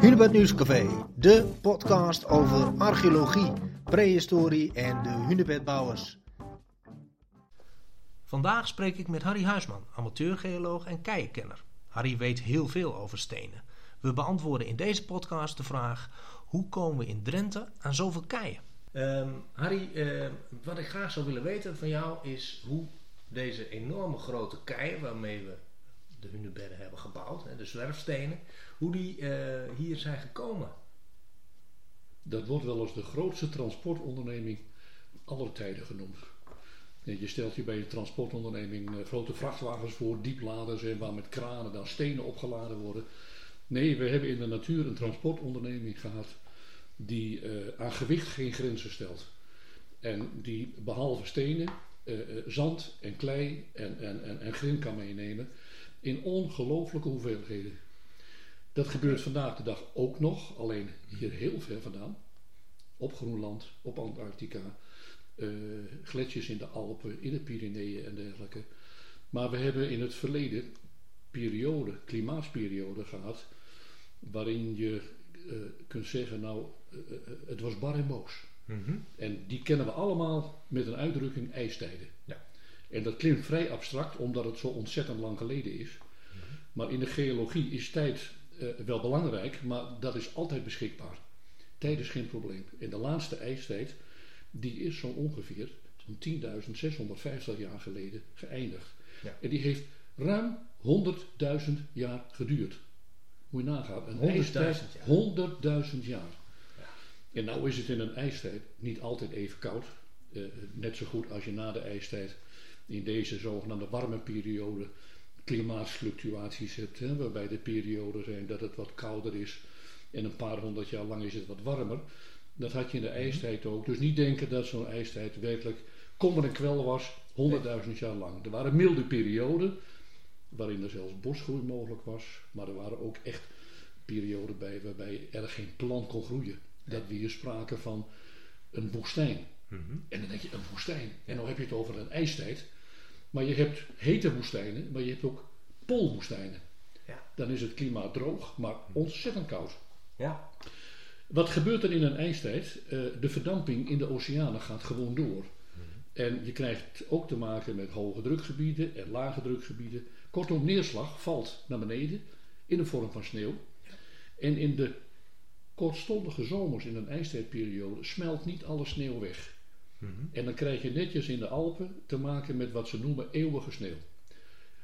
Hunebed Nieuwscafé, de podcast over archeologie, prehistorie en de hunebedbouwers. Vandaag spreek ik met Harry Huisman, amateurgeoloog en keienkenner. Harry weet heel veel over stenen. We beantwoorden in deze podcast de vraag: hoe komen we in Drenthe aan zoveel keien? Ehm, Harry, eh, wat ik graag zou willen weten van jou is hoe deze enorme grote keien waarmee we de hunebedden hebben gebouwd, hè, de zwerfstenen, hoe die eh, hier zijn gekomen. Dat wordt wel eens de grootste transportonderneming aller tijden genoemd. Je stelt je bij een transportonderneming eh, grote vrachtwagens voor, diepladers en waar met kranen dan stenen opgeladen worden. Nee, we hebben in de natuur een transportonderneming gehad die uh, aan gewicht geen grenzen stelt. En die behalve stenen, zand en klei en, en, en, en grin kan meenemen in ongelooflijke hoeveelheden. Dat gebeurt vandaag de dag ook nog, alleen hier heel ver vandaan. Op Groenland, op Antarctica, uh, gletsjers in de Alpen, in de Pyreneeën en dergelijke. Maar we hebben in het verleden periode, klimaatsperiode gehad, waarin je uh, kunt zeggen, nou, uh, het was bar en boos. Mm -hmm. En die kennen we allemaal met een uitdrukking ijstijden. Ja. En dat klinkt vrij abstract, omdat het zo ontzettend lang geleden is. Maar in de geologie is tijd uh, wel belangrijk, maar dat is altijd beschikbaar. Tijd is geen probleem. En de laatste ijstijd, die is zo ongeveer zo'n 10.650 jaar geleden geëindigd. Ja. En die heeft ruim 100.000 jaar geduurd. Moet je nagaan, een 100.000 ijstijd, jaar. 100.000 jaar. Ja. En nou is het in een ijstijd niet altijd even koud. Uh, net zo goed als je na de ijstijd in deze zogenaamde warme periode klimaatfluctuaties hebt, hè, waarbij de perioden zijn dat het wat kouder is en een paar honderd jaar lang is het wat warmer. Dat had je in de ijstijd ook. Dus niet denken dat zo'n ijstijd werkelijk kommer en kwel was, 100.000 jaar lang. Er waren milde perioden, waarin er zelfs bosgroei mogelijk was, maar er waren ook echt perioden bij waarbij er geen plant kon groeien. Dat we hier spraken van een woestijn. Mm -hmm. En dan denk je, een woestijn. En dan heb je het over een ijstijd. Maar je hebt hete woestijnen, maar je hebt ook poolwoestijnen. Ja. Dan is het klimaat droog, maar ontzettend koud. Ja. Wat gebeurt er in een ijstijd? Uh, de verdamping in de oceanen gaat gewoon door. Mm-hmm. En je krijgt ook te maken met hoge drukgebieden en lage drukgebieden. Kortom, neerslag valt naar beneden in de vorm van sneeuw. En in de kortstondige zomers in een ijstijdperiode smelt niet alle sneeuw weg. Mm-hmm. En dan krijg je netjes in de Alpen te maken met wat ze noemen eeuwige sneeuw.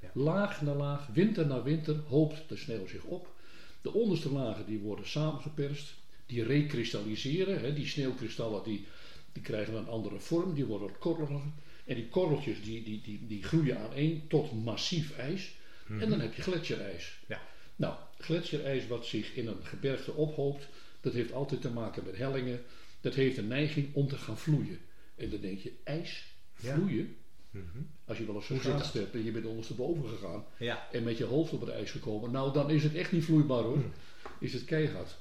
Ja. Laag na laag, winter na winter, hoopt de sneeuw zich op. De onderste lagen die worden samengeperst, die rekristalliseren. Hè, die sneeuwkristallen die, die krijgen een andere vorm, die worden korreliger. En die korreltjes die, die, die, die groeien aaneen tot massief ijs. En dan heb je gletsjerijs. Ja. Nou, gletsjerijs wat zich in een gebergte ophoopt, dat heeft altijd te maken met hellingen. Dat heeft een neiging om te gaan vloeien. En dan denk je, ijs, vloeien. Ja. Mm-hmm. Als je wel eens geschaatst hebt en je bent ondersteboven gegaan ja. en met je hoofd op het ijs gekomen, nou dan is het echt niet vloeibaar hoor. Mm. Is het keihard.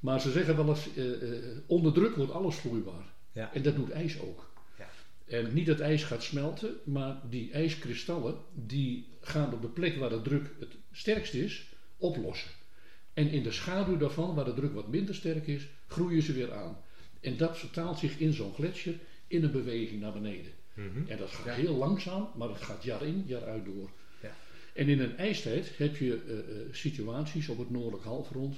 Maar ze zeggen wel eens, uh, uh, onder druk wordt alles vloeibaar. Ja. En dat doet ijs ook. Ja. En niet dat ijs gaat smelten, maar die ijskristallen die gaan op de plek waar de druk het sterkst is, oplossen. En in de schaduw daarvan, waar de druk wat minder sterk is, groeien ze weer aan. En dat vertaalt zich in zo'n gletsjer in een beweging naar beneden. Mm-hmm. En dat gaat Ja. heel langzaam, maar het gaat jaar in, jaar uit door. Ja. En in een ijstijd heb je uh, uh, situaties op het noordelijk halfrond,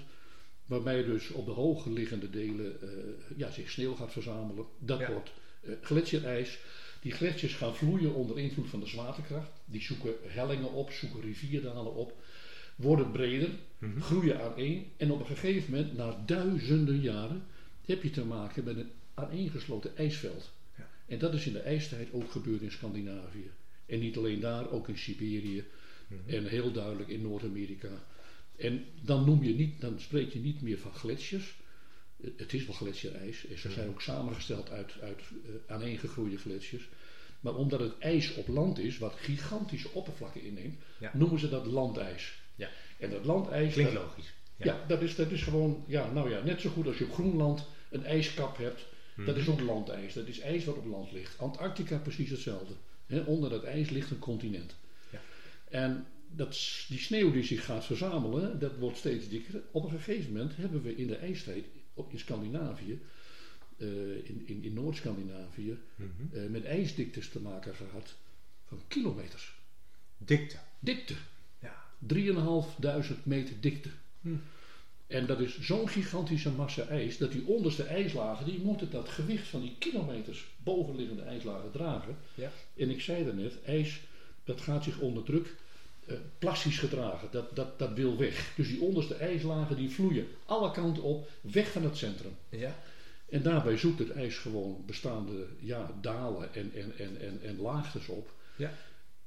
waarbij dus op de hoger liggende delen uh, ja, zich sneeuw gaat verzamelen. Dat Ja. wordt gletsjerijs. Die gletsjers gaan vloeien onder invloed van de zwaartekracht. Die zoeken hellingen op, zoeken rivierdalen op, worden breder, Mhm. groeien aaneen. En op een gegeven moment, na duizenden jaren, heb je te maken met een aaneengesloten ijsveld. Ja. En dat is in de ijstijd ook gebeurd in Scandinavië. En niet alleen daar, ook in Siberië Mhm. en heel duidelijk in Noord-Amerika. En dan, noem je niet, dan spreek je niet meer van gletsjers. Het is wel gletsjerijs. En ze zijn ook samengesteld uit, uit uh, aaneengegroeide gletsjers. Maar omdat het ijs op land is, wat gigantische oppervlakken inneemt, Ja. noemen ze dat landijs. Ja. En dat landijs, Klinkt dat- logisch. ja, dat, is, dat is gewoon, ja, nou ja, net zo goed als je op Groenland een ijskap hebt. Dat is ook landijs. Dat is ijs wat op land ligt. Antarctica precies hetzelfde. Onder dat ijs ligt een continent. Ja. En dat, die sneeuw die zich gaat verzamelen, dat wordt steeds dikker. Op een gegeven moment hebben we in de ijstijd op- in Scandinavië, eh, in, in, in Noord-Scandinavië, Mhm. eh, met ijsdiktes te maken gehad van kilometers. Dikte. Dikte. Ja. 3.500 meter dikte. Hm. En dat is zo'n gigantische massa ijs, dat die onderste ijslagen, die moeten dat gewicht van die kilometers bovenliggende ijslagen dragen. Ja. En ik zei daarnet, ijs, dat gaat zich onder druk eh, plastisch gedragen. Dat, dat, dat wil weg. Dus die onderste ijslagen, die vloeien alle kanten op, weg van het centrum. Ja. En daarbij zoekt het ijs gewoon bestaande ja, dalen en, en, en, en, en laagtes op. Ja.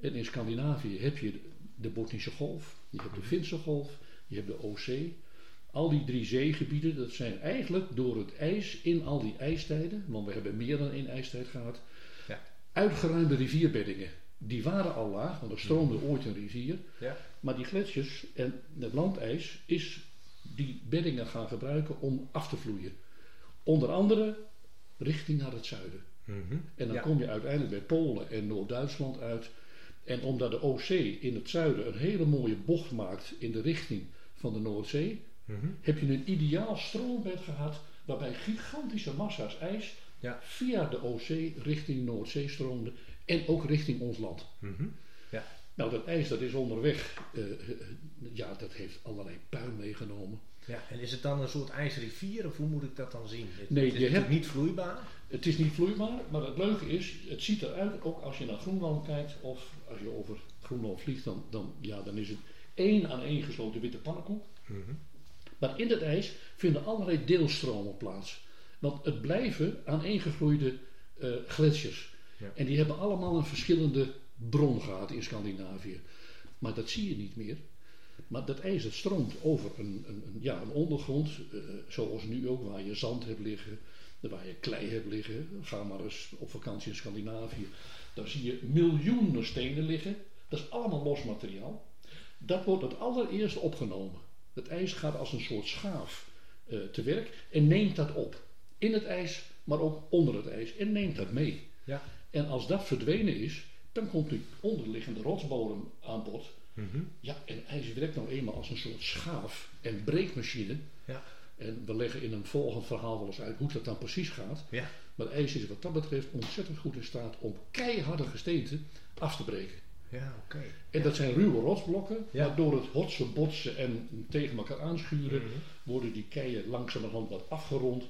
En in Scandinavië heb je de Botnische Golf, je hebt de Finse Golf, je hebt de Oostzee. Al die drie zeegebieden, dat zijn eigenlijk door het ijs in al die ijstijden, want we hebben meer dan één ijstijd gehad, Ja. uitgeruimde rivierbeddingen. Die waren al laag, want er stroomde ooit een rivier. Ja. Maar die gletsjers en het landijs is die beddingen gaan gebruiken om af te vloeien. Onder andere richting naar het zuiden. Mhm. En dan Ja. kom je uiteindelijk bij Polen en Noord-Duitsland uit. En omdat de Oostzee in het zuiden een hele mooie bocht maakt in de richting van de Noordzee, Mhm. heb je een ideaal stroombed gehad waarbij gigantische massa's ijs Ja. via de Oostzee richting Noordzee stroomden en ook richting ons land. Mhm. Nou, dat ijs dat is onderweg, eh, eh, ja, dat heeft allerlei puin meegenomen. Ja, en is het dan een soort ijsrivier of hoe moet ik dat dan zien? Het, Nee, het is je hebt- niet vloeibaar. Het is niet vloeibaar, maar het leuke is, het ziet eruit, ook als je naar Groenland kijkt of als je over Groenland vliegt, dan, dan, ja, dan is het één aan één gesloten witte pannenkoek. Mhm. Maar in het ijs vinden allerlei deelstromen plaats. Want het blijven aaneengegroeide eh gletsjers. Ja. En die hebben allemaal een verschillende bron gehad in Scandinavië. Maar dat zie je niet meer. Maar dat ijs dat stroomt over een, een, een, ja, een ondergrond, eh, zoals nu ook, waar je zand hebt liggen, waar je klei hebt liggen. Ga maar eens op vakantie in Scandinavië. Daar zie je miljoenen stenen liggen. Dat is allemaal los materiaal. Dat wordt het allereerst opgenomen. Het ijs gaat als een soort schaaf eh, te werk en neemt dat op. In het ijs, maar ook onder het ijs. En neemt dat mee. Ja. En als dat verdwenen is, dan komt die onderliggende rotsbodem aan bod. Mhm. Ja, en ijs werkt nou eenmaal als een soort schaaf en breekmachine. Ja. En we leggen in een volgend verhaal wel eens uit hoe dat dan precies gaat. Ja. Maar ijs is wat dat betreft ontzettend goed in staat om keiharde gesteenten af te breken. Ja, oké. En dat zijn ruwe rotsblokken, Ja. maar door het hotsen, botsen en tegen elkaar aanschuren Mhm. worden die keien langzamerhand wat afgerond.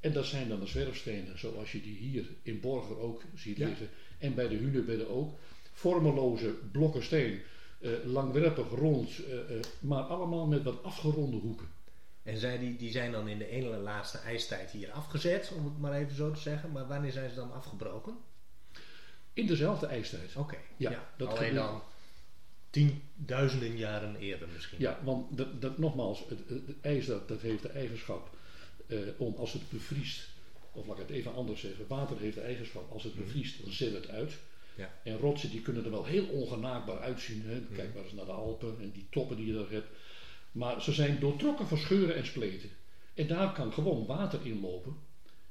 En dat zijn dan de zwerfstenen, zoals je die hier in Borger ook ziet Ja. liggen. En bij de Hunebedden ook. Vormeloze blokken steen, eh, langwerpig, rond, eh, eh, maar allemaal met wat afgeronde hoeken. En zij die, die zijn dan in de ene laatste ijstijd hier afgezet, om het maar even zo te zeggen. Maar wanneer zijn ze dan afgebroken? In dezelfde ijstijd. Oké. Ja, dat Alleen gebeurt- dan tienduizenden jaren eerder misschien. Ja, want dat, dat, nogmaals, het, ijs dat, dat heeft de eigenschap eh, om als het bevriest, of laat ik het even anders zeggen, water heeft de eigenschap als het Mhm. bevriest, dan zet het uit. Ja. En rotsen die kunnen er wel heel ongenaakbaar uitzien. Hè. Mhm. Kijk maar eens naar de Alpen en die toppen die je daar hebt. Maar ze zijn doortrokken van scheuren en spleten. En daar kan gewoon water in lopen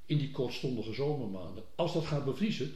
in die kortstondige zomermaanden. Als dat gaat bevriezen,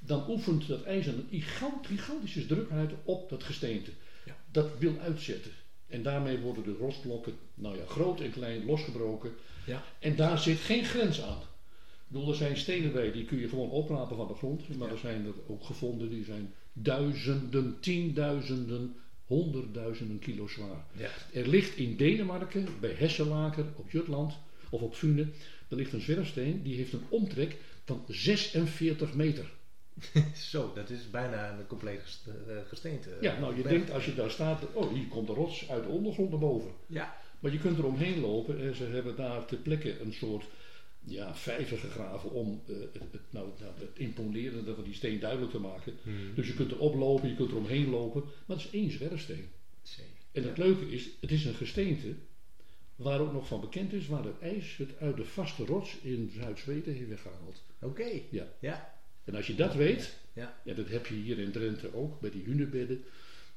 dan oefent dat ijs een gigant- gigantische druk uit op dat gesteente. Ja. Dat wil uitzetten. En daarmee worden de rotsblokken, nou ja, groot en klein, losgebroken. Ja. En daar zit geen grens aan. Ik bedoel, er zijn stenen bij, die kun je gewoon oprapen van de grond. Maar Ja. er zijn er ook gevonden, die zijn duizenden, tienduizenden, honderdduizenden kilo zwaar. Ja. Er ligt in Denemarken, bij Hesselaker, op Jutland of op Fune, er ligt een zwerfsteen die heeft een omtrek van 46 meter. Zo, dat is bijna een compleet eh, gesteente. Ja, nou je Berg. denkt als je daar staat, oh hier komt de rots uit de ondergrond naar boven. Ja. Maar je kunt er omheen lopen en ze hebben daar ter plekke een soort ja, vijver gegraven om eh, het, het, nou, nou, het imponerende van die steen duidelijk te maken. Mhm. Dus je kunt erop lopen, je kunt er omheen lopen, maar het is één zwerfsteen. Zee. En het Ja. leuke is, het is een gesteente waar ook nog van bekend is waar het ijs het uit de vaste rots in Zuid-Zweden heeft weggehaald. Oké. Ja. Ja. En als je dat weet, Ja. ja, dat heb je hier in Drenthe ook bij die hunebedden.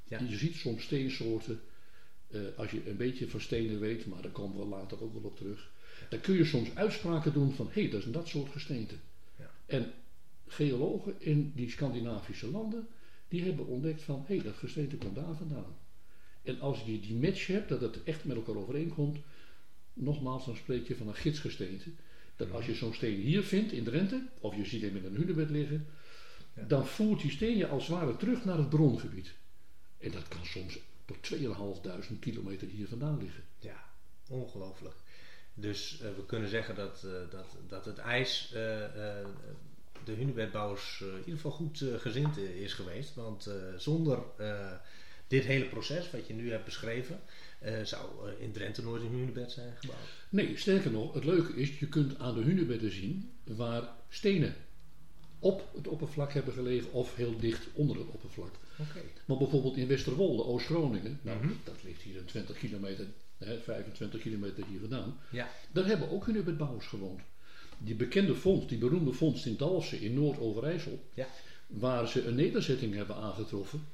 Ja. Je ziet soms steensoorten, eh, als je een beetje van stenen weet, maar daar komen we later ook wel op terug. Dan kun je soms uitspraken doen van, hé, hey, dat is een dat soort gesteente. Ja. En geologen in die Scandinavische landen, die hebben ontdekt van, hé, hey, dat gesteente komt daar vandaan. En als je die match hebt, dat het echt met elkaar overeenkomt, nogmaals, dan spreek je van een gidsgesteente. Dat als je zo'n steen hier vindt in Drenthe, of je ziet hem in een hunebed liggen, Ja. dan voert die steen je als het ware terug naar het brongebied. En dat kan soms tot 2500 kilometer hier vandaan liggen. Ja, ongelooflijk. Dus eh, we kunnen zeggen dat, eh, dat, dat het ijs eh, de hunebedbouwers in ieder geval goed gezind is geweest. Want zonder dit hele proces wat je nu hebt beschreven, eh, zou eh, in Drenthe nooit een hunebed zijn gebouwd. Nee, sterker nog, het leuke is, je kunt aan de hunebedden zien waar stenen op het oppervlak hebben gelegen of heel dicht onder het oppervlak. Oké. Maar bijvoorbeeld in Westerwolde, Oost-Groningen, nou, Mhm. dat ligt hier een 20 kilometer, hè, 25 kilometer hier vandaan, Ja. daar hebben ook hunebedbouwers gewoond. Die bekende vondst, die beroemde vondst in Dalfsen in Noord-Overijssel, Ja. waar ze een nederzetting hebben aangetroffen,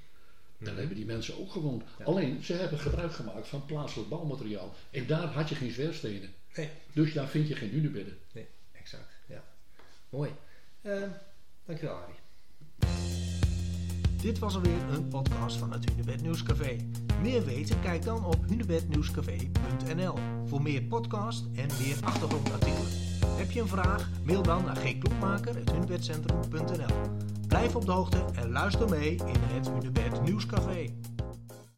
daar Mhm. hebben die mensen ook gewoond. Ja. Alleen, ze hebben gebruik gemaakt van plaatselijk bouwmateriaal. En daar had je geen zwerfstenen. Nee. Dus daar vind je geen hunebedden. Nee, exact. Ja. Mooi. Eh, dankjewel, Arie. Dit was alweer een podcast van het Hunebed Nieuwscafé. Meer weten? Kijk dan op hunebednieuwscafé.nl voor meer podcast en meer achtergrondartikelen. Heb je een vraag? Mail dan naar gkloekmaker.hunebedcentrum.nl Blijf op de hoogte en luister mee in het Hunebed Nieuwscafé.